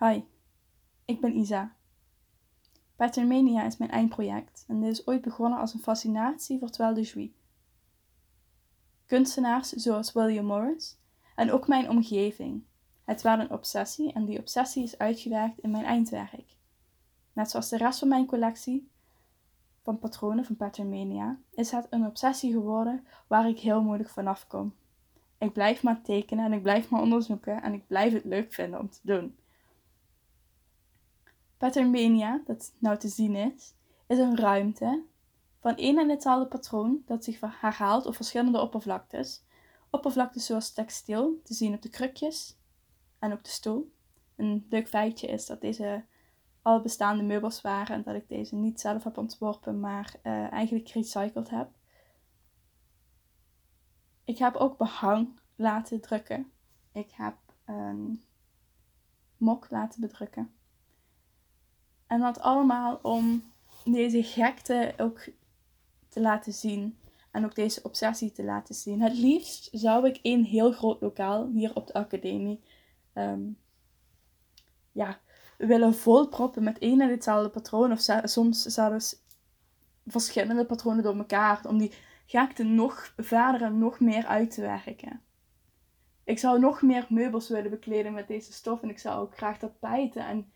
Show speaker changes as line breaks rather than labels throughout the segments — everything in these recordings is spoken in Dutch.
Hi, ik ben Isa. Patternmania is mijn eindproject en dit is ooit begonnen als een fascinatie voor Toile de Jouy. Kunstenaars zoals William Morris en ook mijn omgeving. Het werd een obsessie en die obsessie is uitgewerkt in mijn eindwerk. Net zoals de rest van mijn collectie van patronen van Patternmania is het een obsessie geworden waar ik heel moeilijk vanaf kom. Ik blijf maar tekenen en ik blijf maar onderzoeken en ik blijf het leuk vinden om te doen. Patternmania, dat nou te zien is, is een ruimte van één en hetzelfde patroon dat zich herhaalt op verschillende oppervlaktes. Oppervlaktes zoals textiel, te zien op de krukjes en op de stoel. Een leuk feitje is dat deze al bestaande meubels waren en dat ik deze niet zelf heb ontworpen, maar uh, eigenlijk gerecycled heb. Ik heb ook behang laten drukken. Ik heb een mok laten bedrukken. En dat allemaal om deze gekte ook te laten zien. En ook deze obsessie te laten zien. Het liefst zou ik een heel groot lokaal hier op de academie um, ja, willen volproppen met één en hetzelfde patroon. Of soms zelfs verschillende patronen door elkaar. Om die gekte nog verder en nog meer uit te werken. Ik zou nog meer meubels willen bekleden met deze stof. En ik zou ook graag tapijten en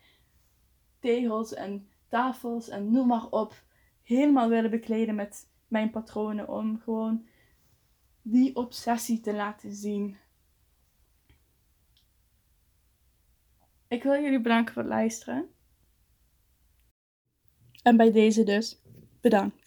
tegels en tafels en noem maar op helemaal willen bekleden met mijn patronen om gewoon die obsessie te laten zien. Ik wil jullie bedanken voor het luisteren. En bij deze dus, bedankt.